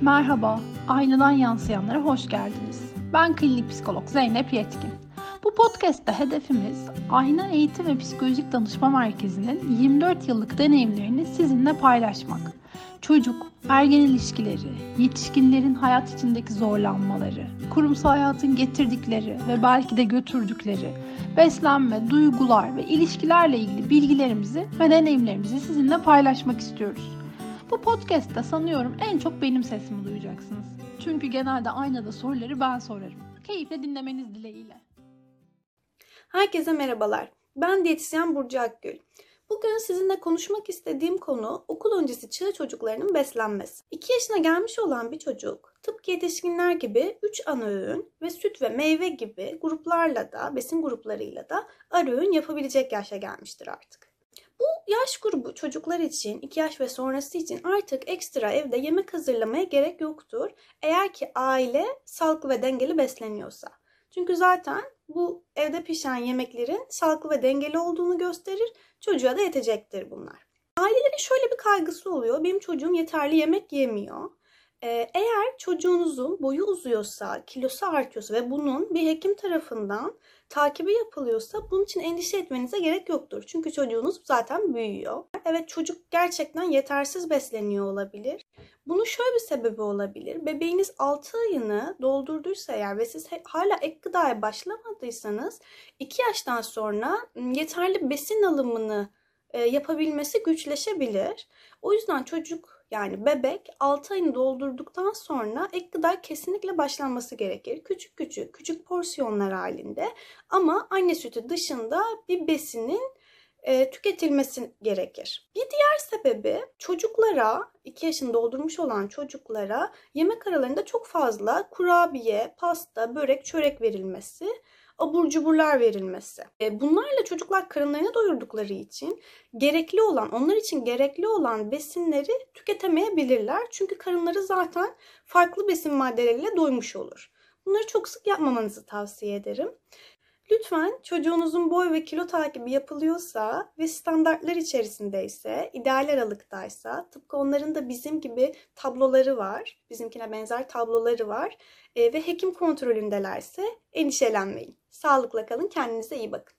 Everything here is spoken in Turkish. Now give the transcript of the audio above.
Merhaba, aynadan yansıyanlara hoş geldiniz. Ben klinik psikolog Zeynep Yetkin. Bu podcast'te hedefimiz Ayna Eğitim ve Psikolojik Danışma Merkezi'nin 24 yıllık deneyimlerini sizinle paylaşmak. Çocuk, ergen ilişkileri, yetişkinlerin hayat içindeki zorlanmaları, kurumsal hayatın getirdikleri ve belki de götürdükleri, beslenme, duygular ve ilişkilerle ilgili bilgilerimizi ve deneyimlerimizi sizinle paylaşmak istiyoruz. Bu podcast'te sanıyorum en çok benim sesimi duyacaksınız. Çünkü genelde aynada soruları ben sorarım. Keyifle dinlemeniz dileğiyle. Herkese merhabalar. Ben diyetisyen Burcu Akgül. Bugün sizinle konuşmak istediğim konu okul öncesi çığ çocuklarının beslenmesi. 2 yaşına gelmiş olan bir çocuk tıpkı yetişkinler gibi 3 ana öğün ve süt ve meyve gibi gruplarla da besin gruplarıyla da ara öğün yapabilecek yaşa gelmiştir artık. Yaş grubu çocuklar için 2 yaş ve sonrası için artık ekstra evde yemek hazırlamaya gerek yoktur. Eğer ki aile sağlıklı ve dengeli besleniyorsa. Çünkü zaten bu evde pişen yemeklerin sağlıklı ve dengeli olduğunu gösterir. Çocuğa da yetecektir bunlar. Ailelerin şöyle bir kaygısı oluyor. Benim çocuğum yeterli yemek yemiyor. Ee, eğer çocuğunuzun boyu uzuyorsa, kilosu artıyorsa ve bunun bir hekim tarafından takibi yapılıyorsa bunun için endişe etmenize gerek yoktur. Çünkü çocuğunuz zaten büyüyor. Evet çocuk gerçekten yetersiz besleniyor olabilir. Bunun şöyle bir sebebi olabilir. Bebeğiniz 6 ayını doldurduysa eğer ve siz hala ek gıdaya başlamadıysanız 2 yaştan sonra yeterli besin alımını yapabilmesi güçleşebilir. O yüzden çocuk yani bebek 6 ayını doldurduktan sonra ek gıda kesinlikle başlanması gerekir. Küçük küçük, küçük porsiyonlar halinde ama anne sütü dışında bir besinin e, tüketilmesi gerekir. Bir diğer sebebi çocuklara 2 yaşını doldurmuş olan çocuklara yemek aralarında çok fazla kurabiye, pasta, börek, çörek verilmesi abur cuburlar verilmesi. E, bunlarla çocuklar karınlarını doyurdukları için gerekli olan, onlar için gerekli olan besinleri tüketemeyebilirler. Çünkü karınları zaten farklı besin maddeleriyle doymuş olur. Bunları çok sık yapmamanızı tavsiye ederim. Lütfen çocuğunuzun boy ve kilo takibi yapılıyorsa ve standartlar içerisindeyse, ideal aralıktaysa, tıpkı onların da bizim gibi tabloları var, bizimkine benzer tabloları var e, ve hekim kontrolündelerse endişelenmeyin. Sağlıkla kalın, kendinize iyi bakın.